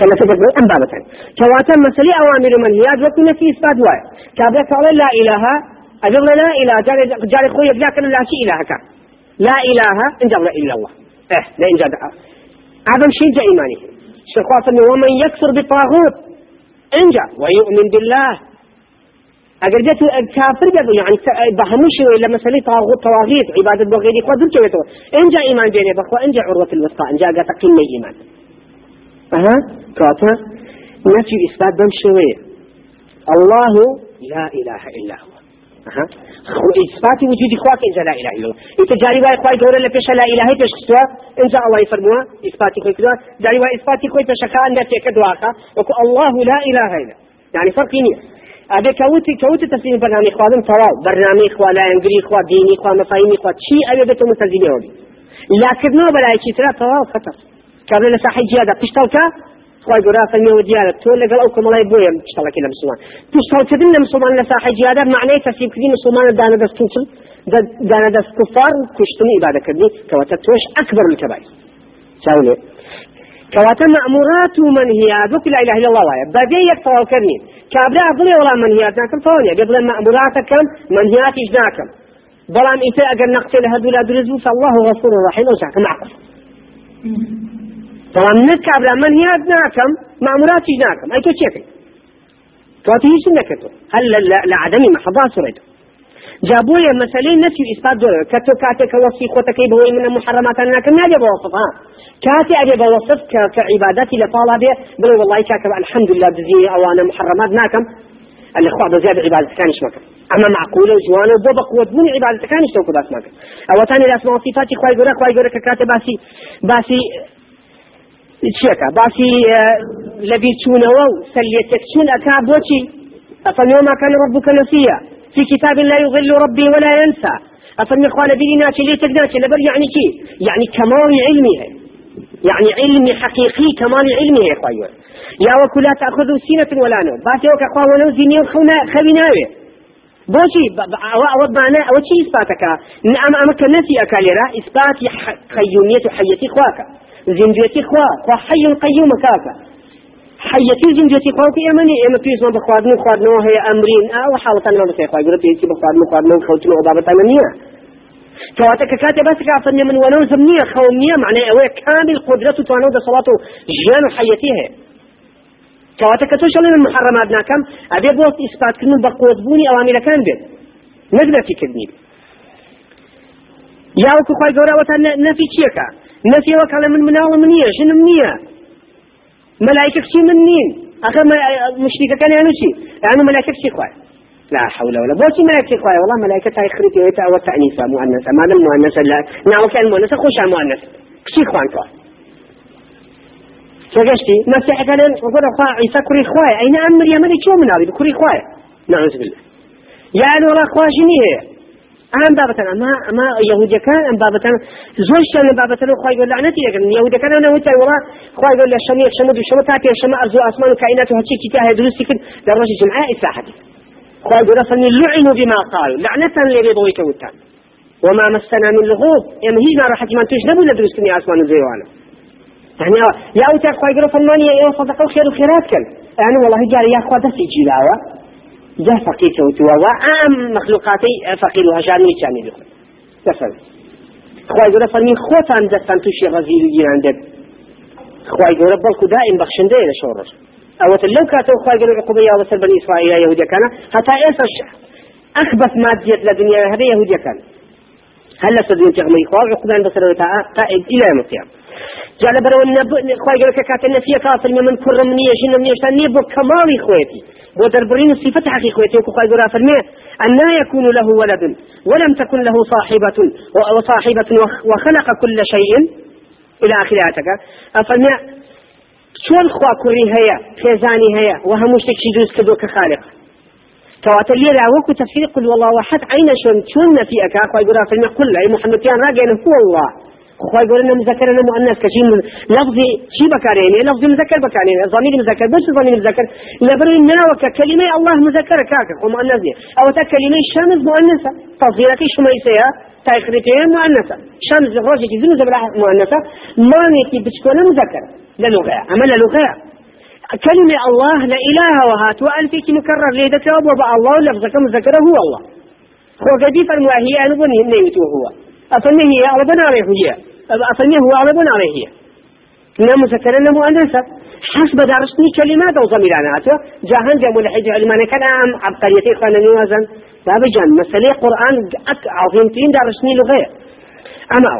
سلسة أم بابتان كواتا مسألة أوامر منهيات وكو نفي إثبات واي كابلا قال لا إله أجل لا إله جاري خويا بلا كان لا شيء إلهك. لا إله إن جل إلا الله. إيه لا إن جل عظم شيء جاء إيماني. شيخ ومن يكفر بالطاغوت انجا ويؤمن بالله. اگر جت كافر يعني بهمش ولا مسألة طاغوت طواغيت عبادة بغير دول كويتو انجا إيمان بيني بخوا انجا عروة الوثقى انجا قاتا قمة إيمان. أها كاتا نفي إثبات بمشوية الله لا إله إلا هو. أها. إثبات وجود إخواك إنجا لا إله إلا هو. إنت جاري واي إخوائي دورة لفش لا إله إلا هو إنجا الله يفرموها إثبات إخوائي كدوا جاري واي إثبات إخوائي فشكا أن نفيك دواقا وكو الله لا إله إلا يعني فرقي نيه أبي كوتي كوتي تفسير برنامج خادم تواو برنامج خوا لا إنجلي خوا ديني خوا مفاهيم خوا شيء أبي بتو متزيني هودي لكن نو بلا شيء خطر قبل لساحي جيادة. تشتلك خواهي قرا فني وديالة تقول لك أوكم الله يبويا تشتلك إلى مسلمان. تشتل كذن مسلمان معناه تفسير كذي مسلمان دانا دست توصل دانا دست كفار كشتني إبادة كذي. كواتتوش أكبر الكبائر ساولي كواتا مأمورات ومنهيات وكل لا إله إلا الله وايا بدي يكفوا كرني كابرا أقول ولا منهيات ناكم فونيا قبل مأمورات كم منهيات إجناكم بلان إنت أجر نقتل هدول أدرزو فالله غفور رحيم وسعك معكم طبعا نكابرا منهيات ناكم. مأمورات إجناكم أي تو شيء كواتا هيش نكتو هل لعدم محضات سريتو. جابوا لي مسألة نفي إثبات دول كتو كاتي كوصي خوتك بهوي من المحرمات أنك نادي بوصفها كاتي أبي بوصف كعباداتي لطالة به. بلو والله كاكب الحمد لله بزي أو أنا محرمات ناكم. اللي خوا بزيادة عبادة كانش مكان أما معقولة وجوانة وبوبق ودمون عبادة كانش توكو باس مكان أو تاني الأسماء وصفاتي خواي قولك خواي قولك كاتي باسي باسي شيكا باسي لبي تشونوا سليتك تشون أكاب وشي أفنيوما كان ربك نسيا في كتاب لا يضل ربي ولا ينسى أفن إخوان ديننا ليه تقدرش لبر يعني كي يعني كمال علمي يعني علمي حقيقي كمال علمي يا إخوان يا وكل لا تأخذوا سينة ولا نوم باتي وك أخوان ونو زيني وخونا خبيناوي بوشي أو معنا أو شيء إثباتك نعم أمك نفي أكاليرا إثبات قيومية حية إخواك زنجية إخوا وحي قيوم كاكا. حيتي زنجتي قوتي امني اما بيس ما بخوادنو خوادنو هي أمرين أو حالة ما بس يخواد يقول بيسي بخوادنو خوادنو خوتنو وبابا تمنية كواتك كاتب بس كافني من ولو زمنية خومنية معناه أوه كامل قدرته توانو ده صلاته. جيان حيتي هي. كواتك توشل من محرمات ناكم أبي بوت إثبات كنو بقوت بوني اوامر كان بيت. نقدر في كذني يا وكو خواي قورا وتا نفي تشيكا نفي وكالا من منال منية شنو منية؟ ملائكة شي من مين أخي مشركة كان يعني شي؟ يعني ملائكة شي خوي لا حول ولا قوة ملائكة خوي والله ملائكة هاي خريطة ويتا والتأنيثة مؤنثة ما دام مؤنثة لا. نعم كان مؤنثة خوش على مؤنث شي خوان خوي فقشتي نفتح كان وقول أخوة عيسى كري خوي أين أمر يا ملك شو من هذه بكري خوي نعوذ بالله. يعني والله أخوة شنو هي؟ أهم بابتنا. ما ما يهوديا كان أم بابتنا. زوج كان بابتنا؟ خواي يقول لعنتي لكن يهوديا كان أنا وتاي والله خواي يقول الشمي شمد وشمد تاتي الشماء أرزو أسمان وكائنات وهالشي كتاه دروسي كن. لرجل جمعاء إساحتي خواي يقول أصلا لعنوا بما قالوا. لعنة لرضوي كوتان وما مسنا من لغوب. يعني هي ما راح ما تجنبوا لدروس كني أسمان وزيوانا يعني يا أوتا خواي يقول فلماني يا صدق الخير وخيرات كان يعني والله جاري يا أخوة دسي جلاوة جا فقير كوتوا وأم مخلوقاتي فقير وهجاني كاني لكم مثلا خواهي قولا فرمي خوتان دستان توشي غزيل جيران دب. خواهي قولا بلكو دائم بخشنده شورش أو لو كاتو خواهي قولا عقوبة يا وصل بني إسرائيل يهودية كان حتى إيسا أخبث مادية لدنيا هذه يهودية كان هل سدون تغمي خواه عقبان بصر قائد إلى يوم القيامة. جعل برو النب خواه قال كات النفي كافر من كر منية جن منية شتاني بو كمال خواتي بو دربرين صفة حقي خواتي وخواه قال فرمي أن لا يكون له ولد ولم تكن له صاحبة وصاحبة وخلق كل شيء إلى آخر آياتك. أفرمي شون خوا كري هيا خيزاني هيا وهموش تكشي دوس كدو كخالق لي وكو تفسير قل والله واحد عين شون شون في أكا خوا يقول فرمي قل أي محمد كان راجع هو الله خواهي يقول لنا مذكر لنا مؤنث كشي لفظي شي بكارين لفظي مذكر بكارين ضمير مذكر بس ضمير مذكر. لبر الناوك كلمة الله مذكر كاك ومؤنث أو تا كلمة شمس مؤنثة. تصغيرك شميسية تاخرتين مؤنثة. شمس روجك زنو زبلا مؤنثة. ما نيتي بتكون مذكر. للغة أما للغة كلمة الله لا إله وهات. وألفك مكرر ليه ذكر الله لفظك مذكره هو الله. هو قدي فرموا هي أنا بني نيمت هو. أفني هي على بنا عليه هي. أفني هو على بنا عليه هي. لا مذكر لا مؤنثة حسب درسني كلمات أو ضميرانات جاهن جمع الحج علمان كان عام. عبقريتي خانا نوازن. باب جان مسألة قرآن عظيمتين درسني لغير. أما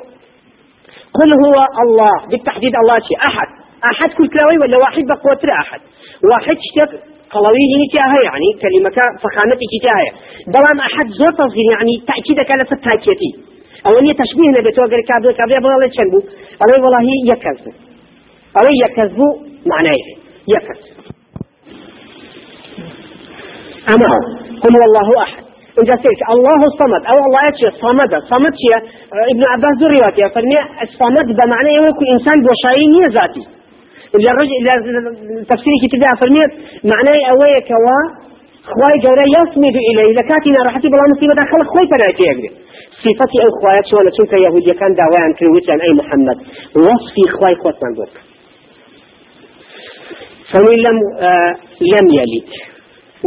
قل هو الله. بالتحديد الله شيء. أحد. أحد كل كلاوي ولا واحد بقوة أحد. واحد شتك قلوي هي يعني كلمة فخامة كتاهي بلام أحد زور تصغير يعني تأكيدك على فتاكيتي أو أن تشبيه نبي توقر كابل كابل يبغى الله تشنبو. أو والله يكذب. أو يكذب معناه يكذب. أما قل والله أحد. إن سيرك. الله الصمد أو الله يتشي صمد. صمد شيء. ابن عباس ذرياتي فرمي الصمد بمعنى يكون إنسان بوشايين ذاتي. إلا الرجل إلا تفسير كتابها فرميت معناه أويك كوا خواي جورا يصمد إليه. لكاتنا راحتي بلا مصيبة داخل خواي فنايتي يقدر صفتي أو خوايات شو أنا شنك يهودية كان دعوان كرويتان أي محمد. وصفي خواي خوات من دوك فمن لم آه لم يلد.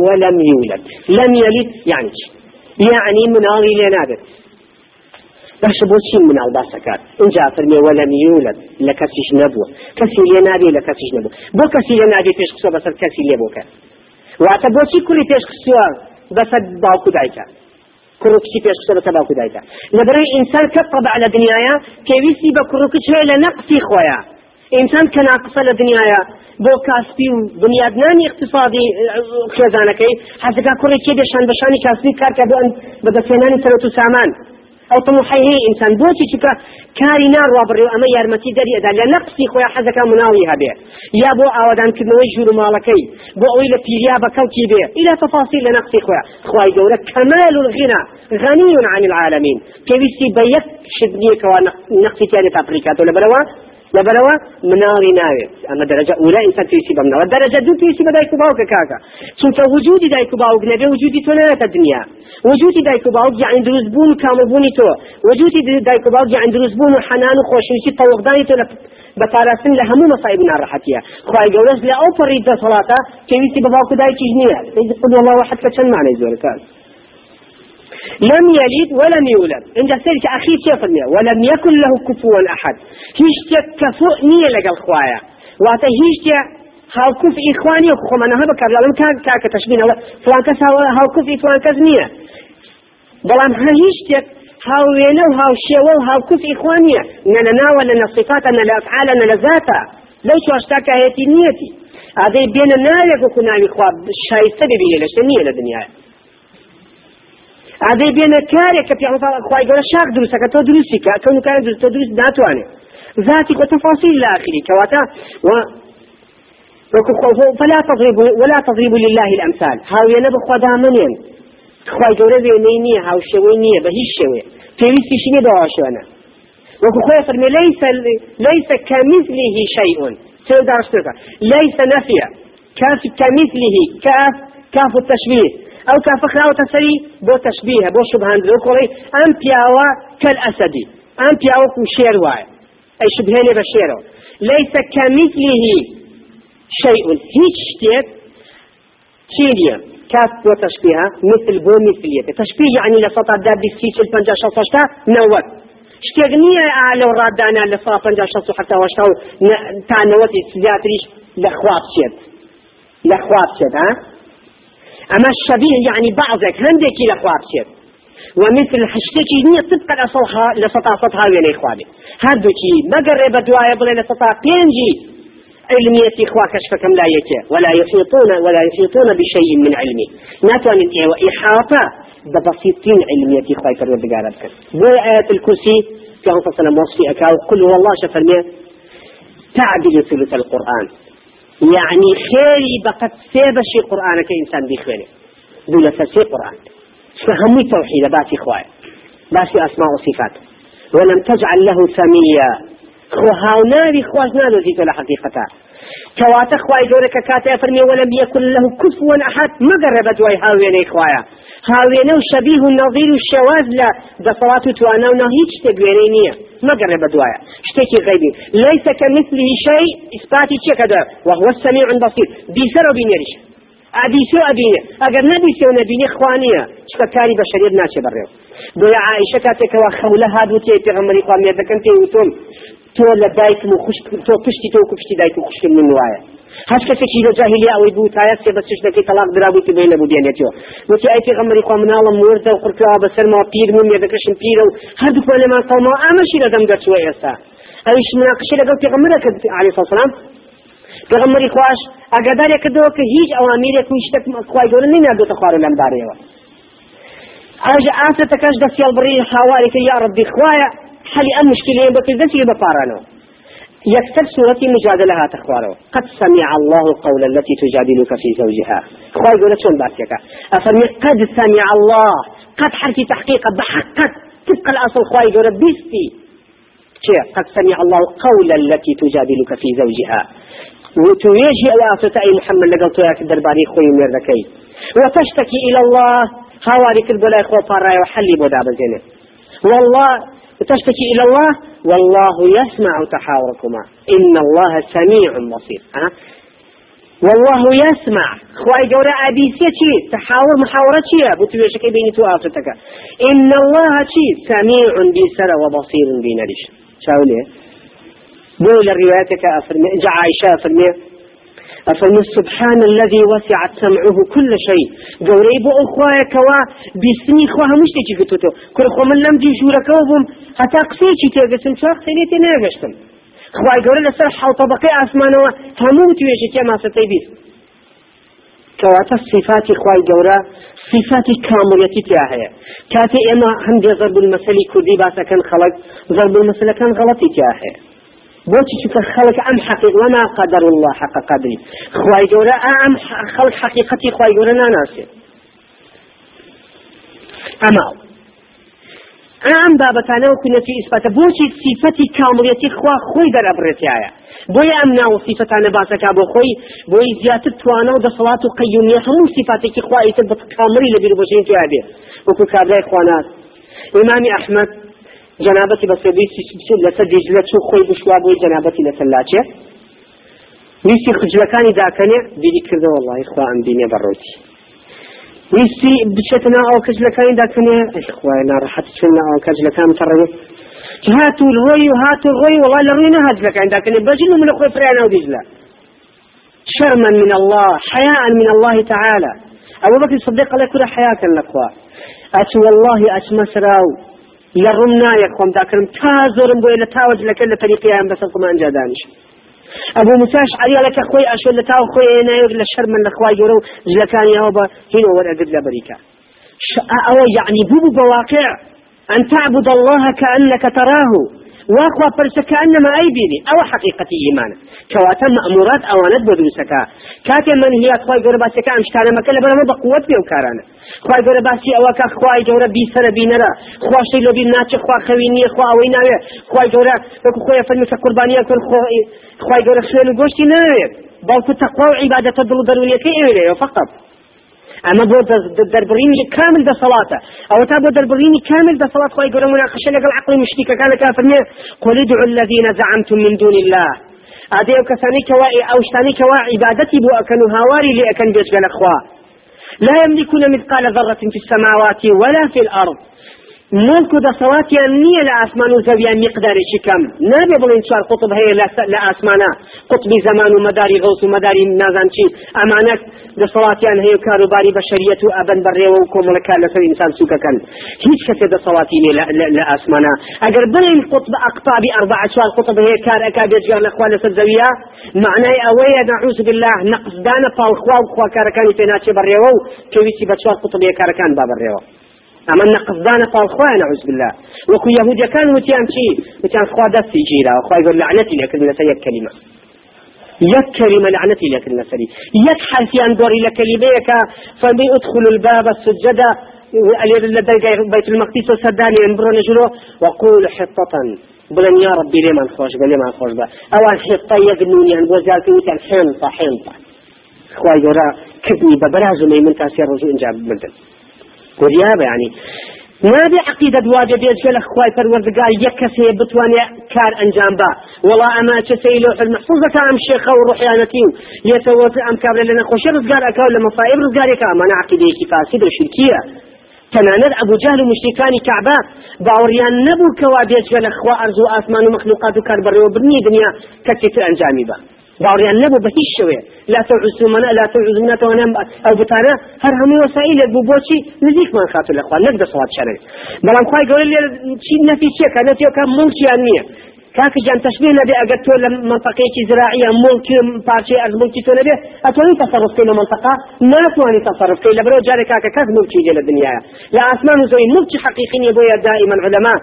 ولم يولد. لم يلد يعني يعني مناغي لنادر باش بۆچی مناڵ باسەکات اینجا فەرمێ وەلەم یولد لە کەسیش نەبووە. کەسی لێ نابێ لە کەسیش نەبوو. بۆ کەسی لێ نابێ پێش قسە بەسەر کەسی لێ بۆکە. واتە بۆچی کوڕی پێش قسووە بەسەر باوکو دایکە؟ کوڕ کچی پێش قسە بەسەر باوکو دایکە. لەبەرەوەی ئینسان کە طبع لە دنیاە پێویستی بە کوڕ کچ هەیە لە نەقسی خۆیان ئینسان کە ناقسە لە دنیاە بۆ کاسپی و بنیادنانی اقتصادی خێزانەکەی حەزەکە کوڕی کێ دێشان بەشانی کاسبی کارکە بە دەستێنانی سەرەت و سامان. أو طموحي هي إنسان. بوتي شكا كاري نار وابري أما يرمتي دري ادا لنقصي خويا حزك مناوي هبه. يا بو اودان كدنو جور مالكي. بو أويل بيريا بكوكي به. إلى تفاصيل لنقصي خويا. خويا جورا كمال الغنى. غني عن العالمين. كيفي بيك شدني كوا نقصي تاني فابريكات ولا بروا. لبروا مناري ناويت أما درجة أولى إنسان تيسي بمنا والدرجة دو تيسي بدايكو باوك كاكا. چونك وجودي دايكو باوك نبي وجودي تنانة الدنيا. وجودي دايكو باوك يعني دروز بون كامل بوني تو. وجودي دايكو باوك يعني دروز بون وحنان وخوشويسي طوغداني تو بپارستن لە هەموو مەسایب ناڕەحەتیە خی گەورەش لە ئەو پەڕی دەسەڵاتە پێویستی بە باوکو دایکیش نییە قل الله واحد چەند مانای زۆرەکە لم يلد ولم يولد. عند سيرك أخي فرمي ولم يكن له كفوا أحد. هيش كفؤ نية لقى الخوايا وأتا هيش هاو كف إخواني وخو من هذا كار لم كان كاك تشبينا فلان كس هاو كف إخوان كز نية. بلان هيش هاو وينو هاو شيو هاو كف إخوانية ننا ولا نصفات أن الأفعال أن ذاتا. لو شو أشتاك هيتي نيتي. هذا بين النار يكون كنا إخوان شايسة ببيني لشنية لدنيا هذا بين كارك في عمر خواي قال شاق دروسك تو دروسك كون كان دروس تو دروس ناتوانه ذاتي وتفاصيل لا آخره كواتا و فلا تضربوا ولا تضربوا لله الأمثال هاو ينبخ ودامنين خواي قال زينينية هاو شوينية بهي الشوي في ويسي شنو دواشوانا وكخوي فرمي ليس ليس كمثله شيء دارشتك ليس نفيا كاف كمثله كاف كاف التشبيه أو كافخنا أو تسري بو تشبيه بو شبهان ذكري أم بياوا كالأسدي. أم بياوا كشير واي. أي شبهاني بشيرو ليس كمثله شيء. هيك شتيت شيليا كاف بو تشبيهها مثل بو مثلية. تشبيه يعني لسطا دابي سيش الفنجا شخصة نوت. شتغنية على الرادانا لسطا فنجا شخصة حتى وشتاو تا نوتي سياتريش لخواب شيت لخواب شيت ها؟ أما الشبيه يعني بعضك هندك إلى خوابسير ومثل حشتكي نية طبقا لصلها لسطافتها وين إخواني؟ هردوكي ما قرب دعاء بلا لسطا بينجي. علمية إخوة كشف كم لا يكي ولا يحيطون ولا يحيطون بشيء من علمه ناتوان إحاطة ببسيطين علمية إخوة كرور بقارب كر بو آية الكرسي عنصة سنة موصفي أكاو قل هو الله شفرميه تعدل ثلث القرآن. يعني خيري بقت سيبشي قرآن كإنسان بخيري دولة سي قرآن. فهمي توحيد باسي خواي باسي أسماء وصفات. ولم تجعل له سميا. خو ناري خواش نادو زيتو لحقيقتا. كواتا خواي جورك كاتا فرمي ولم يكن له كفوا أحد ما قربت واي هاويني خوايا هاوينو شبيه النظير الشواذ لا بصوات توانا ونهيج تقويني ما قرب دوايا شتيكي غيبي ليس كمثله شيء إثباتي كذا وهو السميع البصير بيسر وبينيرش ئەبیسێ و ئەبینێ ئەگەر نەبیسێ و نەبینێ خوانیە چکە کاری بەشەریت ناچێ بەڕێو بۆیە عیشە کاتێکەوە خەولە هادوو تێ پێغەمبەری خوا مێردەکەن تێ وتۆم تۆ لە دایکم و خوشک تۆ پشتی تۆ کوشتی دایک و خوشکم من وایە. هەر کەسێکی لە جاهلی ئەوەی بوو تایە سێ بە چشتەکەی تەلاق درابووی تو بێ لە بودێنێتەوە وتی ئەی پێغەمبەری خوا مناڵم وردە و قورکەوە بەسەرمەوە پیرم و مێردەکەشم پیرە و هەردووکمان لەمان قەومەوە ئامەشی لە دەم دەرچووە ئێستا. ئەویش مناقشی لەگەڵ پێغەمبەرەکە عەلەیهی سەلام پێغەمبەری خوش ئەگەدارێک کردەوە کە هیچ ئەوامێرێک و شتێک خوای گەورە نینادۆتە خوارە لەم بارەیەوە ئاژ ئاسەتەکەش دەستیال بڕی هاوارێکە یا. ڕبی خوایە حەلی ئەم مشکلەیە بە دەستی بەپارانەوە يكتب سورة مجادلة تخوارو قد سمع الله قول التي تجادلك في زوجها. خوي يقول شون باسيك أفرمي قد سمع الله. قد حرف تحقيق بحقت تبقى الأصل خوي يقول بيستي قد سمع الله قول التي تجادلك في زوجها. وتويجي أواسط أي محمد لقل توياك الدرباري خوي ميردكي وتشتكي إلى الله. هاواري كل بلا إخوة فاراي وحلي بودا بزينة. والله تشتكي إلى الله. والله يسمع تحاوركما. إن الله سميع بصير. ها؟ والله يسمع. خواي جورا أبيسيا شي تحاور محاورة شي بتويشك بين تو آفتك إن الله شي سميع بسر وبصير بنريش شاوليه بول روايتك أفرمي؟ جاء عائشة أفرمي. أفرمي سبحان الذي وسعت سمعه كل شيء. قولي بو أخوايا كوا خواها مش تيجي قلتو كل خو من لم دي جورا كوبهم حتى قسيتي تيجسم شاق سينيتي ناقشتم خواي قولي لسر حو طبقي أسمانوا هموت ويشي كما ستيبيس كواتا صفات خواي جورا صفات كاملية تياهي كاتي إما هم دي ضرب المسلي كردي باسا كان خلق ضرب المسلي كان غلطي تياهي بۆچی چکە خەڵک ئەم حقیق وما قدر الله حق قدری خوای گەورە ئەم خەڵک حقیقەتی خوای گەورە ناناسێت ئەما ئەم بابەتانەوە کونەتی ئیسپاتە بۆچی سیفەتی کامڵەتی خوا خۆی دەرەبڕێتیایە بۆیە ئەم ناو سیفەتانە باسەکە بۆ خۆی بۆی زیاتر توانە و دەسەڵات و قەیومیە هەموو سیفاتێکی خوایتر بە کامری لە بیر بۆشین تیا بێ. وەکو کابرای خوانات. ئیمامی ئەحمەد جنابەتی بەسەبی لەسەر دیجلە چوو خۆی بشوا بۆی جنابەتی لەسەر لاچێ. ویستی خجلەکانی داکەنێ بیری کردە وڵی خوا ئەم دینێ بەڕۆتی. ویستی بچێتە ئەو کەجلەکانی داکەنێ خوای ناڕەحەت چون ئەو کەجلەکان تەڕێ هاتو الڕۆی و هاتو الڕۆی وڵای لە ڕووی نەهات لەکان داکەنێ من خۆی فریانە و دیجلە. شرما من الله حياء من الله تعالى أبو بكر الصديق كل حياة لكوا أتو والله أتمسراو لڕم نایەک خۆم داکردم تا زۆرم بۆیە لە تاوە لەکە لە تەریقیان بەسەر قمانجا دانیش ئەبوو موساش عریالەکە خۆی ئەشێ لە تاو خۆی ناوێت لە شەر من لەخوای گەورە و ژلەکانیەوە بە هینەوە وەرەگرت لە بەریکە. ئەوە یعنی بوو بواقع أن تعبد الله كأنك تراه واخوا فرسك انما اي بيني أو حقيقه ايمان كواتا مأمورات اوانت بدوسك كاتي من هي أخوي غير باسك ام شتانا مكلا بلا بقوت بيو كارانا خوي غير باسي اوك أخوي جورا بي سر بينرا خوا شي لو بي ناتش خوا خويني خوا وينا خوي جورا بكو خويا فلم قربانيه كل خوي خوي غير خير غوشتي ناوي بلكو تقوى عباده الدل ضروريه كي فقط. اما بو دربريني كامل ده صلاته. أو تابو دربريني كامل ده صلاه خوي يقولون مناقشه لك العقل مشتيك كان كافر قل ادعوا الذين زعمتم من دون الله. هذه كثاني كواء أو شتاني كواء عبادتي بو اكنوا هواري لي اكن بيش لا يملكون مثقال ذرة في السماوات ولا في الأرض ملك دەسەڵاتیان نییە لە ئاسمان و زەویان میقدارێکی کەم نابێ بڵین چوار قوتب هەیە لە ئاسمانە قوتبی زەمان و مەداری غەوس و مەداری نازانچی ئەمانە دەسەڵاتیان هەیە کاروباری بەشریەت و ئەبەن بەڕێوە و کۆمەڵەکە لەسەر ئینسان سوکەکەن هیچ کەسێ دەسەڵاتی نیە لە ئاسمانە ئەگەر بڵین قوتب ئەقتابی ئەربع چوار قوتب هەیە کار ئەکا بێجگار لەخوا لەسەر زەویە معنای ئەوەیە نعوذ بالله. نەقصدانە پاڵخوا و خواکارەکانی پێ ناچێ بەڕێوە و کەویستی بە چوار قوتب هەیە کارەکان با أما نقصدان فالخوان نعوذ بالله. وكو يهود كان وتيان شي؟ وتيان خوا دستي جيرا وخوا يقول لعنتي لك المسا يك كلمة. يك كلمة لعنتي لك المسا يك حرفيان دوري لكلميك فبي أدخل الباب السجدة بيت المقدس وسداني انبرون جلو وقول حطة بلن يا ربي لمن خوش بل لمن خوش با أوان حطة يقنوني عن بوزالتي وتيان حنطة حنطة. خوا يقول كبني ببراز من تاسير رجوع إنجاب مدن کوریابە ینی نابێ عقیدت واجە بێژێ لە خخوای پەروەردگار یەک کەسێ بتوانێت کار ئەنجام با وڵا ئەما چسەی لۆ محفوظەکە ئەم شێخە و ڕحیانەتی و لێتەوەت ئەم کابرا لە نەخۆشە ڕزگار ئەکاو لە مەفاائب ڕزگارێکە ئەمانە عقیدەیەکی فاسی بە شرکیە. تەنانەت ئەبوجال و مشتەکانی کعبا باوەڕیان نەبوو کەوا بێژێ لە خوا ئەرز و ئاسمان و مەخلوقات و کاربڕێوە بنی دنیا کەسێت ئەنجامی بە. تعزوا منا لا تعزوا منا توانم أو بتانا هر همي وسائل بو بوشي نزيك من خاطر الاخوان نقدر صوات شرعي بلام خواهي قول لي شي نفي شيء كان نفي كان ملكي انية كاك جان تشبيه نبي اگر تو لمنطقه زراعيه ملك بارشي از ملك تو نبي اتوني تصرف كي منطقه؟ ما تواني تصرف كي لبرو جاري كاك كاك ملكي جل الدنيا لا آسمان زي ملك حقيقي يبويا دائما علماء.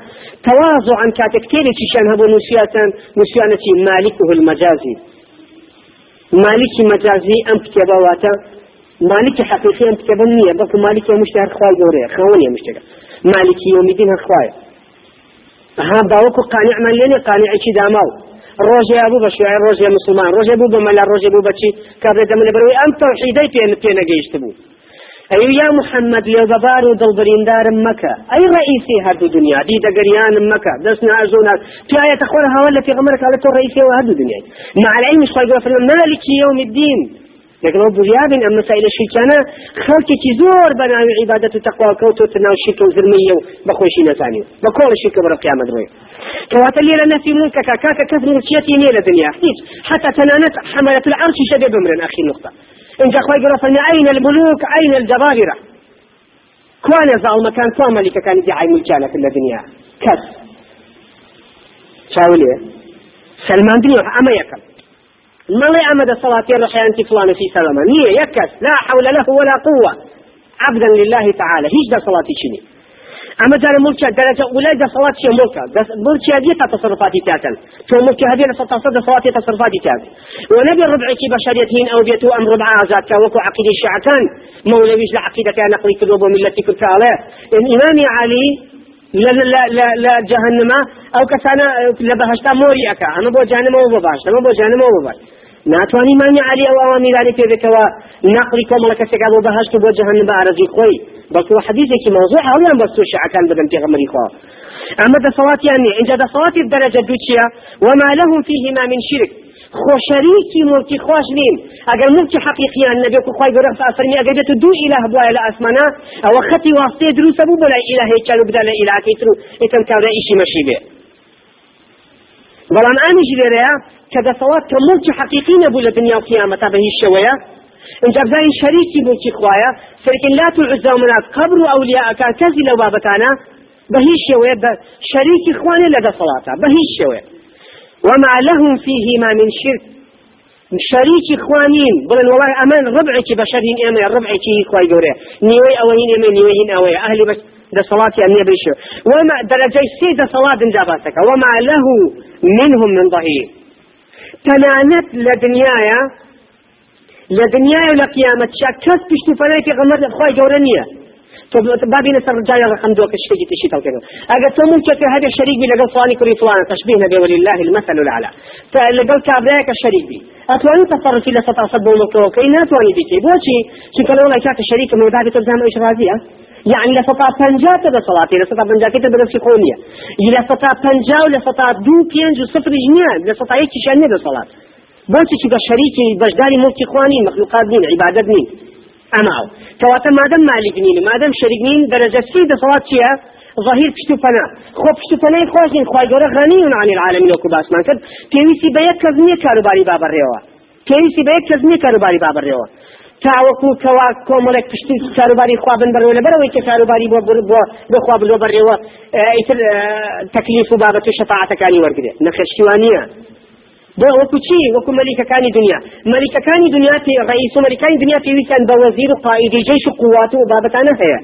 تواضعا تيري تشان هبو نسياتا نسيانتي مالكه المجازي مالکی مجازی ئەم کتێبە واتە. مالکی حقیقی ئەم کتێبە نییە بەڵکو مالکی مشتە هەر خوای گەورەیە خەونیە مشتەکە. مالکی یومیدین هەر خوایە ها باوەکو قانعمان لێنێ قانعێکی داماو. ڕۆژێ بوو بە شوێ ڕۆژێ مسلمان ڕۆژێ بوو بە مەلا ڕۆژێ بوو بەچی کابرێ دەمە لەبەرەوەی ئەم تەوحیدەی پێ پێ نەگەیشت بوو. أي يا محمد لو ببار ودلبرين دار مكة. أي رئيسي هردو دنيا دي دقريان مكة. دسنا أزونا في آية أخوانها ولا في غمرك على تو رئيسي وهردو دنيا مع العلم مش قال مالك يوم الدين؟ لكن أبو زياد أم مسائل الشركانة خلق زور بنا عبادة التقوى كوتو تناو الشرك وزرمية بخوشي نزاني بقول الشرك برا قيامة دروي. كواتا اللي لنا في ملكك كاكا كثر ملكيتي نيلة دنيا. حتى تنانت حملة العرش شباب من أخي النقطة. إن خوي قرصنا أين الملوك؟ أين الجبابرة؟ كوان يزعل مكان كوان ملك كان يدعي ملكانا في الدنيا. كس. شاولي سلمان دنيا أما يكل. مالي أمد الصلاة رحيان فلان في سلامة. نية يكس لا حول له ولا قوة. عبدا لله تعالى. هيش ده صلاة شني أما جار ملك درجه اولى ده صلاة شي ملك ملك هذه تصرفات تاعتن تو ملك هذه تصرفات صلاة تصرفات تاعت ونبي الربع كي بشريتين أو بيتو ام ربع ذات وكو عقيده الشيعتان مولوي عقيدة. كان نقلي كذوب ملتي كنت عليه. الامام علي لا لا لا لا جهنم. أو كسانا لبهشتا موري اكا أنا بو جهنم بباشتا أنا بو جهنم أو بباشتا ناتواني مانع علي أو اوامر ذلك بكوا نقل كوم لك سكابو بهشت بو جهنم ارزي خوي بل هو حديثك موضوع أو ينبغي بس شع كان بدن غمري خوا اما يعني عند ده صلاه الدرجه دوتشيا وما لهم فيهما من شرك خو شريكي ملكي خوش نين اگر ملكي حقيقي النبي كو خوي غرفت افرمي اگر دو اله بو إلى اسمنا أو خطي واسطه دروس ابو بلا اله يچالو بدل اله كيترو اتم كاودا شيء مشي به بەڵام ئامیش لێرەیە کە دەسەڵات کە ملکی حقیقی نەبوو لە دنیا قیامەتا بە هیچ شەوەیە اینجا بزانین شەریکی ملکی خوایە سەرکن لات و عزا منات قبر و ئەولیاءەکان کەسی لەو بابەتانە بە هیچ شێوەیە شەریکی خوانێ لە دەسەڵاتە بە هیچ شێوەیە وما لهم فيهما من شرك شريك خوانين بلن والله أمان ربعك بشرين إما ربعك خواي قوري نيوي أوين إما نيوي أوي أهلي بس ده صلاة يعني بيشو وما درجة سيدة صلاة جابتك. وما له منهم من ظهير تنانت لدنيايا. لدنيايا لقيامة شاك. كس بشتو فلاي في غمر خواي جورانية بابي نسر رجايا رقم دوك الشيء تشي توكيدو اگر تو ممكن في هذا الشريك بي لقل فلاني كري فلان. تشبيه نبي ولله المثل الأعلى. فلقل كابراك الشريك بي. أتواني تصرف إلى سطع صبو مكروكي ناتواني بيكي بوشي. شكرا والله كاك الشريك من بابي تلزام إيش راضيه يعني لسطا پنجات ده صلاتي لسطا پنجات ده بنفس قونية لسطا پنجا ولسطا دو بينج وصفر جنيا لسطا يكي شأنه ده صلاة بوچه چی شريكي بجداري ملكي خوانين مخلوقات نين عبادت نين أماو كواتا مادام مالك نين مادام شريك نين درجة سيدة صلاة شيئا ظهير پشتو پنا خب پشتو پنای خوش نین خواه گوره غنی عن العالمین وکو باسمان کرد پیویسی به یک کز نیه کاروباری بابر ریوا پیویسی به یک کز کاروباری بابر ریوا تاوەکو کەوا کۆمەڵێک پشتی کاروباری خوابن بەرەوە لە بەرەوەی کە کاروباری بۆ بۆ بخوا بلۆ بەڕێوە ئیتر تەکلیف و بابەت و شەفاعەتەکانی وەرگێ نەخشیوانیە بۆ وەکو چی؟ وەکو مەلیکەکانی دنیا. مەلیکەکانی دنیا ڕئیس و مەلیکانی دنیا پێویستیان بە وەزیر و قائیدی جەیش و قوات و بابەتانە هەیە.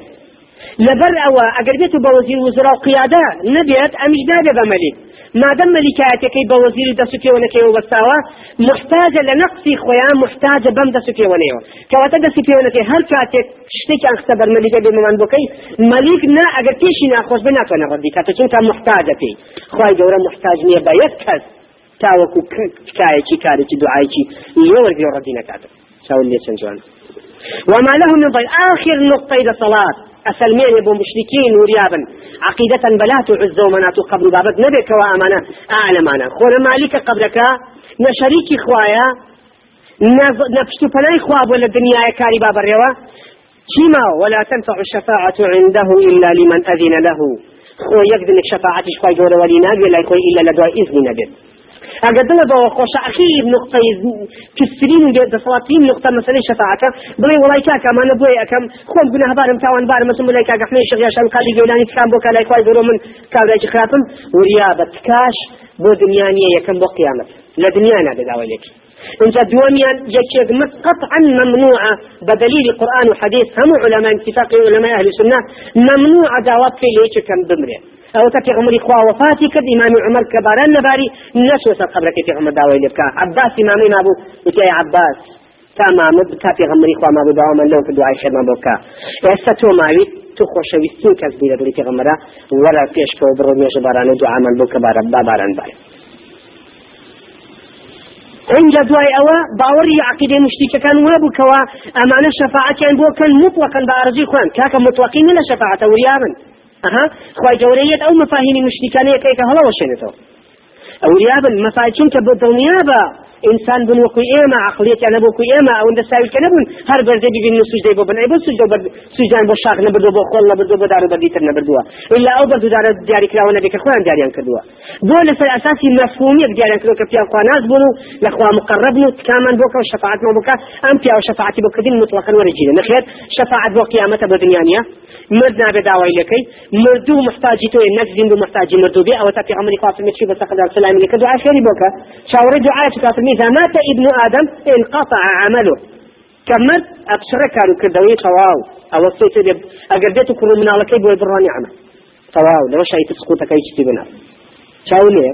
لەبەر ئەوە ئەگەر بێت و بە وەزیر وزرا و قیادا نەبێت ئەمیش نابێ بە مەلیک مادەم مەلیکایەتەکەی بە وەزیر دەسوپێوەنەکەیەوە وەستاوە محتاجە لە نەقسی خۆیان محتاجە بەم دەسوپێوەنەوە کەواتە دەسی پێوەنەکەی هەر کاتێک شتێکیان خستە بەر مەلیکە بێ مەمان بکەی مەلیک نا ئەگەر پێشی ناخۆش بناتوانە ڕەدی کاتە چونکە محتاجە پێی. خی گەورە محتاج نییە بە یەک کەس. تاوەکو تکایەکی کارێکی دوعاکی لێوەرگی ڕەدی نکاتە چاول لێ چەند جوان. وما له من ضيق آخر نقطة إلى صلاة أسلمين بو مشركين وريابا. عقيدة بلات عز ومنات قبل بابت نبيك وأمانة أعلمانا خونا مالك قبلك نشريكي خوايا نفشتو فلاي خواب ولا الدنيا كاري باب الروا كما ولا تنفع الشفاعة عنده إلا لمن أذن له. خو يقدر الشفاعة شوي جورا ولي نبي لا إلا لدواء إذن نبي. أقدر بوا خوش أخير نقطة كسرين دصلاتين نقطة مثلا شفاعة بلي والله كاكا ما نبوي أكم خوم بنا هبارم تاوان بارم مثلا بلاي كاكا حمي شغيا شام قالي جولاني تكام بوكا لا يكوي برو من كاولا خرافم وريابة كاش بو دنيانية يكم بو قيامة لا دنيانا بداوي لك انت دوانيان يكيد قطعا ممنوعة بدليل قرآن وحديث هم علماء اتفاق علماء أهل السنة ممنوع دعوات في ليش كم بمره أو تكي عمري خوا وفاتي كد إمام عمر كباران نباري نسوة قبرك في عمر داوي لبكا. عباس إمامي ما بو وتي عباس. تمام كافي غمري خوا ما بو داوما لو في دعاء خير ما بوكا استو ماوي تو خوشويستين کەس بیرە بری پێغەمبەرە وەرە پێشکەوە بڕۆ نوێژە بارانە و دوعامان بۆ کە بارە باباران بارێ اینجا دوای ئەوە باوەڕی عقیدەی مشتیکەکان وابوو کەوا ئەمانە شەفاعەتیان بۆ کەن مطلقا بە ئارزی خۆیان کاکە مطلقین لە شەفاعەتە وریابن ئەها خوای گەورەیەت ئەو مفاهیمی مشتیکانەیەکەیکە هەڵەوە شێنێتەوە ئەوریابن مەفاهیم کە بۆ بە إنسان بن وكو ايما عقليت يعني بو كو ايما أو اند ساوي كنبن هر برزي بي بين سجدي بو بن اي بو سجدو بر سجدان بو شاق نبدو بو خول نبدو بو دارو بديتر نبدو إلا أو بردو دار دياري كلاو نبي كخوان دياريان كدوا بو لسل أساسي مفهومي دياريان كدوا كبيا قواناز بونو لخوا مقرب نو كمان بوكا وشفاعت ما بوكا ام بيا وشفاعتي بو كدين مطلقا ورجينا نخير شفاعت بو قيامة بو دنيانيا مردنا بداوي لكي مردو محتاجي تو نكزين بو محتاجي مردو بي أو تاتي عمري قاسم بس قدر سلامي لك دعاء خيري بوكا شاوري دعاء شكاتر إذا مات ابن آدم انقطع عمله. كمرت أبشرك كانوا كردوي تواو أو الصيت دب أقردت كل من على كيب ويبراني عمل تواو لو شيء تسقطك أي شيء بنا. شاولي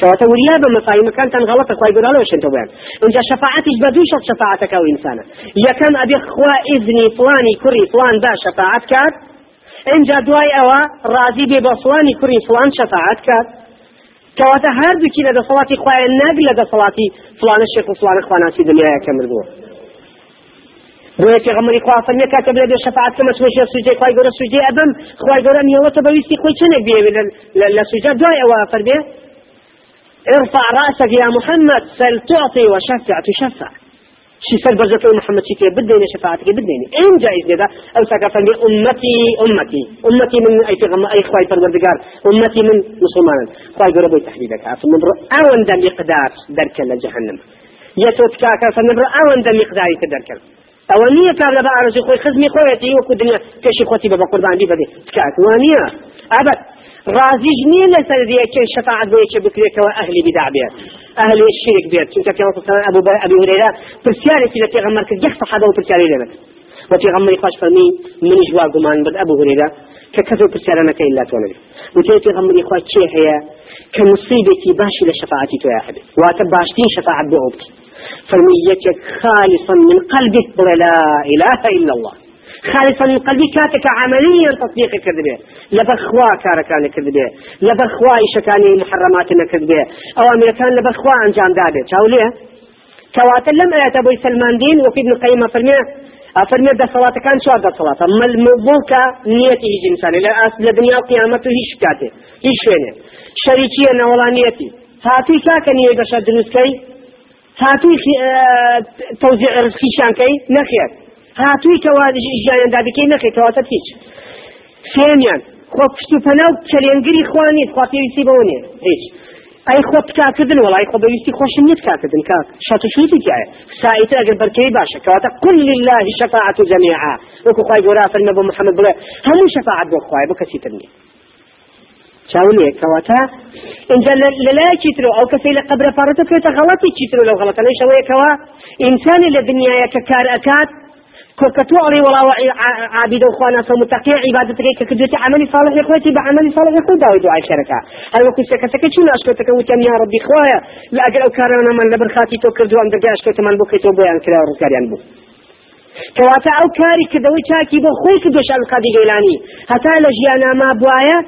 كواتا وريابا مفاهيم كانت غلطة كواي قول له شنتو بيان. انجا شفاعتي بدوش شفاعتك أو إنسانا. يا كم أبي اخوا إذني فلاني كري فلان دا شفاعت كات انجا دواي أوا راضي بي بفلاني كري فلان شفاعت كات كواتا هر دوكي لدى صلاتي خوايا ناق لدى صلاتي فلان الشيخ وفلان اخواناتي دنيا كامل بو. بۆیە پێغەمەری خوا فەرمیە کاتە بێ شەفاعت کە مەسوجە سوجەی خوای گەورە سوجەی ئەبم خوای گەورە میێوەتە بەویستی خۆی چنێک بێ لە سوجە دوای ئەوە فەرمێ ارفع رأسك يا محمد سل تعطي وشفع تشفع شي سر برزت محمد شي كي بديني شفاعتك بديني. إن جائز كذا أو سكفن أمتي أمتي. أمتي من أي تغم أي أخوي پروردگار أمتي من مسلمان خواي قرب تحديدك. فمن اون ذا مقدار درك لجهنم يتوتكاك فمن اون ذا مقدار تدرك أولية كان لبا أرزي خوي خزمي خويتي وكو دنيا كشي خوتي بابا قربان دي بدي تكاك وانية. أبد. رازي جنين لسر ذيك الشفاعة ذيك بكريك وأهل بدع بيت أهل الشرك بيت كنت كما أبو أبي هريرة برسالة التي غمرك جخت حدا وبرسالة لبت وفي غمري خاش فرمي من جوا قمان بد أبو هريرة ككثر برسالة ما كاين لا تولد وتي في غمري خاش شيء هي كمصيبتي باشي لشفاعتي تو يا حبيبي واتباشتين شفاعة بعوبتي فرميتك خالصا من قلبك لا إله إلا الله. خالصا من قلبي كاتك عمليا تطبيق كذبه لبخوا كان كذبه لبخوا إشكاني محرمات كذبه أوامر كان لبخوا أنجام دابه شاوليه كواتا لم أبو سلمان دين وفي ابن القيم فرميه أفرمي ده صلاة كان شو هذا صلاة أما المبوك نيتي هيج إنسان لا أصل الدنيا وقيامته هيش كاته هيش وينه شريكي أنا ولا نيتي هاتي كاك نية بشر دروسكي هاتوي اه، توزيع رزقي شانكي نخير هاتوي كوادج إجايان دابكي نخير كواتت هيج ثانيا خۆ پشت و پەناو چەلێنگری خوانیت خوا پێویستی بەوەنێ هیچ. ئەی خۆ بکاکردن وڵی خۆ بەویستی خۆشم نیت کاکردن کاک. شەت و شوتی تایە سایتە ئەگەر بەرکەی باشە کەواتە قل لله شفاعة جميعا. وەکو خوای گەورە فەرمە بۆ محەممەد بڵێ هەموو شفاعت بۆ خوای بۆ کەسی تر نیە چاولێ کەواتە؟ اینجا لەلای چیترۆ ئەو کەسی لە قبرە پارەتە پێێتە غەڵەتی چیترۆ لەو غەڵەتەنەی شەوەیەکەوە ئینسانی لە دنیاە کە کار ئەکات علي ولا عابد وخوانا فمتقي عبادتك كدوتي عملي صالح يخوتي بعملي صالح يخوي داوي دعاء شركة. هل وكو سكتك شو أشكوتك وتم يا ربي خوايا؟ لا أجل أو كارنا من لبرخاتي تو كردو أم دقا أشكوت من بوكي تو بيان كلا ورساليان بو. کەواتە ئەو کاری کردەوەی چاکی بۆ خۆی کردۆش ئەلقادی گەیلانی هەتا لە ژیانە ما بواە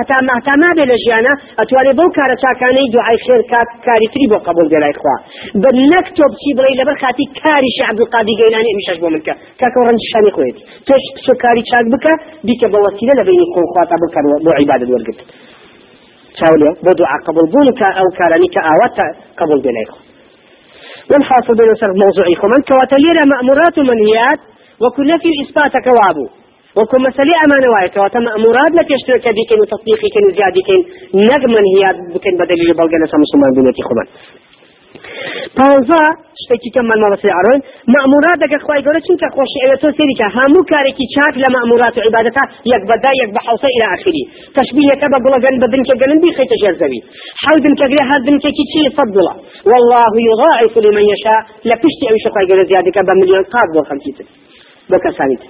هەتا ماتا مابێ لە ژیانە ئەتوانێت بەو کارە چاکانەی دوعای خێر کات کاری تری بۆ قبول دەلای خوا. بە نەک تۆ بچی بڵێ لەبەر خاتی کاری شە عەبدولقادی گەیلانی ئەمیشەش بۆ منکە. کاکە ڕەنج شانی خۆیت تۆش چۆ کاری چاک بکە بیکە بە وەسیلە لە بینی خۆ خوا تا بکەن بۆ عیبادت وەرگرت. چاولێ بۆ دوعا قبول بوون کە ئەو کارانی کە ئاوات قبول دەلای خۆ والحاصل بين سر موضوعي من كواتلير مأمورات ومنهيات وكل في الإثبات كوابو وكل مسألة أمانة وايك وتم مأمورات لك يشترك بكين وتطبيقي كين وزيادة كين نجم منهيات بكين بدليل بلغنا سمسومان بنيتي خمان. پانزا شتێکی کەممان ماڵەتی ئەڕۆین مەموراتەکە خخوای گەورە چونکە خۆشی تۆ سێریکە هەموو کارێکی چاک لە مەمورات و عیبادەتا یەک بەدا یەک بە حوسە إلى آخری تشبیهەکە بە گوڵەگەن بە دنکە گەلن بیخیتە ژێر زەوی. حەو دنکەگرێ هەر دنکێکی چی فەضڵە والله يضاعف لمن يشاء لە پشتی ئەوی شخوای گەورە زیادەکە بە ملیۆن قات بۆ خەمکیتر بە کەسانیت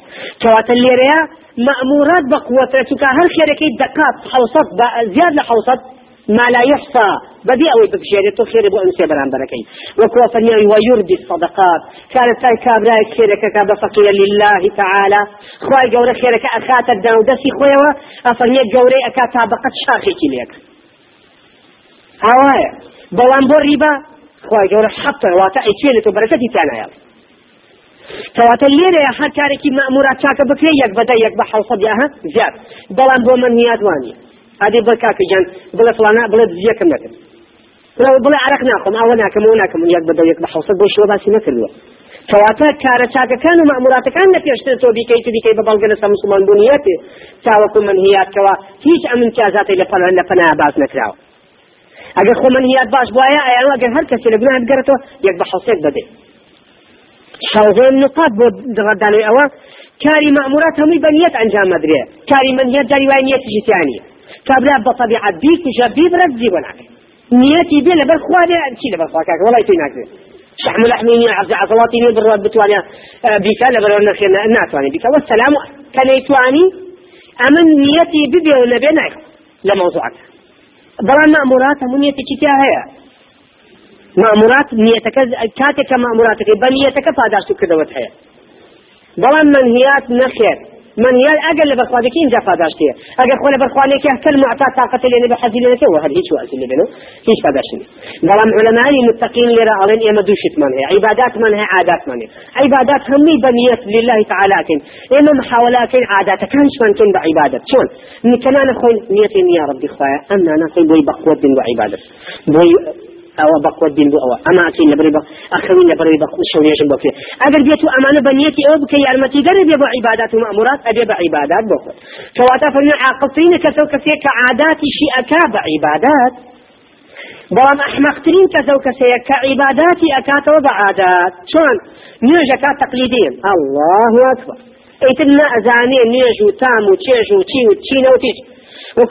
کەواتە لێرەیە مەمورات بە قوتە چونکە هەر خێرەکەی دقات حوسەت زیاد لە حوسەت ما لا يحصى. بدي أوي بكشير تو خير بو أنسي بران بركي وكوا فنيان ويربي الصدقات. كانت تاي كابراي خيرك كاب فقير لله تعالى. خواي جوري خيرك أخات الدان ودسي خويا أفنيا جوري أكا تابقت شاخي كليك هوايا بلان بو ريبا. خواي جوري حتى واتا ايتيني تو بركتي تانا يا. کەواتە لێرە هەر کارێکی مەمورات چاکە بکرێ یەک بەدە یەک بە بیاها زیاد بەڵام بۆ ئادی بڵ کاکە جان بڵێ فلانە بڵێ دزیەکەم نەکرد. بڵێ عرق ناخۆم ئەوە ناکەم ئەو ناکەم یەک بە دەوێک بە حوسە بۆ شوە باسی نەکردووە. کەواتە کارە چاکەکان و مەموراتەکان نەپێشتر تۆ بیکەیت بیکەی بە بەڵگە لەسەر مسلمان بوونیەتی تاوەکو منهیاتەوە هیچ ئەمن چازاتی لە پەلەن لە پەنا باز نەکراوە. ئەگەر خۆ منهیات باش بواە ئەیان ئەگەر هەر کەسی لە گوناهات گەرەتەوە یەک بە حوسێک بدەیت شوغي النقاط بود غداني اوا كاري مأمورات همي بنيت انجام مدري كاري منيت جاري وانيت جتاني كابلا بطبيعة بيك جبي برد زي ولا نيتي بي لبر خوالي شي لبر خواكاك. والله يتوي ناكي شحم لحميني عز عضلاتي بر بتواني آه، بيك لبر نخينا ناتواني. بيك والسلام كان يتواني. أمن نيتي ببي ولا بيناك لموضوعك. بلا مأمورات منيتي كتيا هي. مأمورات نيتك كاتك مأموراتك. بل نيتك فاداشتك كدوت هي. بلا منهيات نخير. من يال أجل لبرخوانك إن جافا داشتيه أجل خونا برخوانك كل معطى طاقة اللي بحزي لنا تو هذا هيش وقت اللي بينه هيش فداشني ظلام علماء متقين لرا علين إما دوشت منها عبادات منها عادات منها عبادات هم بنية لله تعالى كن إما محاولات عادات كانش من كن بعبادة شون من كمان خوين نية يا ربي خوايا أنا أنا خوين بوي بقوة وعبادة بوي أو بقوة الدين بو أو أما اكين لبري بق أخوين لبري بق شونيش بقى اگر بيتو أمانة بنيتي أو بك يارمتي قرب يبو عبادات ومأمورات ابي بعبادات بقى فواتا فمن عاقلتين كسو كسي كعادات شيء اكاب عبادات. بەڵام ئەحمەقترین کەسە و کەسەیە کە عیباداتی ئەکاتەوە بە عادات چۆن نوێژەکە تەقلیدین الله أكبر ئەیتر نەئەزانێ نوێژ و تام و چێژ و چی و چینە و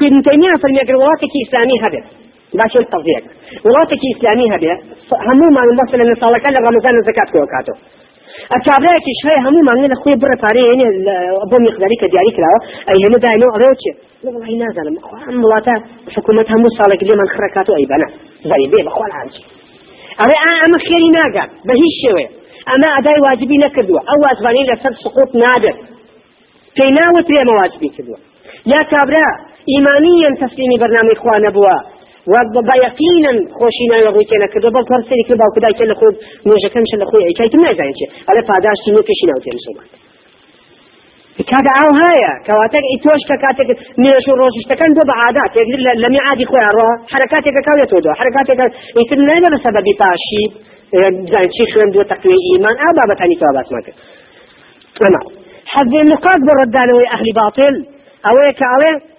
باش تەزیەک وڵاتێکی ئیسلامی هەبێ هەموومان بەس لە ساڵەکە لە ڕەمەزان زکات کۆ کاتەوە ئەتابەیەکی شوێ هەموومان لە خۆی بڕە پارەیەێ بۆ میقداری کە دیاری کراوە ئەی هێمە داینەوە ئەڵێ چێ؟ وڵی نازانم ئەم وڵاتە حکوومەت هەموو ساڵێک لێمان خڕکات و ئەی بەە زاری بێ بەخۆان هاچی ئەڵێ ئەمە خێری ناگات بە هیچ شێوێ ئەمە ئەدای واجبی نەکردووە ئەو وازوانی لەسەر سقوت نادێت پێی ناوت پێمە واجبی کردووە. یا کابرا ئیمانیان تەسلیمی بەرنامی خوا نەبووە. وبا يقينا خوشينا لغوي كنا كذا بل فرسلك لبا كدا كنا خود نوجا كم شل خوي اي كايت ما زين شي على فاداش تنو كشينا وتين شي كذا او هيا كواتك اتوش كاتك نيش روش اشتكن دو بعادات يقدر لم يعادي خويا رو حركاتك كاوية تودو حركاتك يتم لنا بسبب باشي زين شي خوين دو تقوي ايمان او بابا تاني توابات ماك انا حذ النقاط بردالوي اهل باطل اويك اويك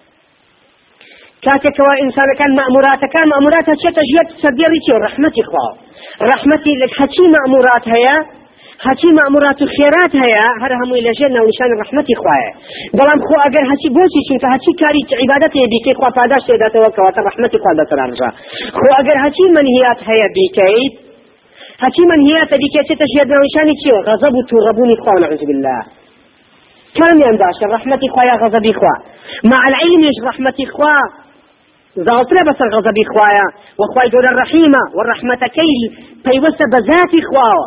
كاتك إنسان كان مأمورات كان مأمورات شيء تجيت سبيري شيء رحمتي خوا رحمتي لك حكي مأمورات هيا حكي مأمورات الخيرات هيا هر هم إلى جنة ونشان رحمتي خوايا بلام خو أجر حكي بوسي شو فحكي كاري عبادتي بيك خوا فاداش تدا توكا رحمتي خوا ده ترارجا خو أجر حكي منهيات هيا بيكيد حكي منهيات بيكيد تجيت ونشان شيء غضب وتربوني خوا نعوذ بالله. كم ينداش رحمتي خوايا غضبي خوا مع العلم رحمتي خوا زغطنا بس غضبي خوايا وخواي جود الرحيمة والرحمة كيل. بيوسى بذاتي خواوا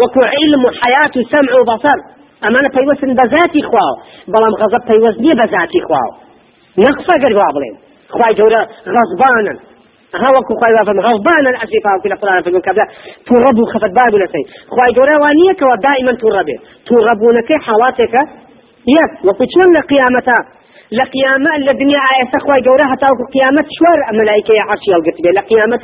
وكو علم وحياة وسمع وبصر. أمانة بيوسن بذاتي خواو بلام غضب بيوسني بذاتي خواو نقصة قريبا بلين خواي جورا غضبانا. هەوەکو خی وافم غەڵبانە ئەسیفا في القرآن في المكابلا توربو خفت باب لسي. خواي جورا وانيك ودائما توربي توربونك حالاتك يك وكتشون لقيامتا لقيامة الدنيا آية خواي جورا هتاوكو قيامة شوار ملائكة عرشي القتبه لقيامة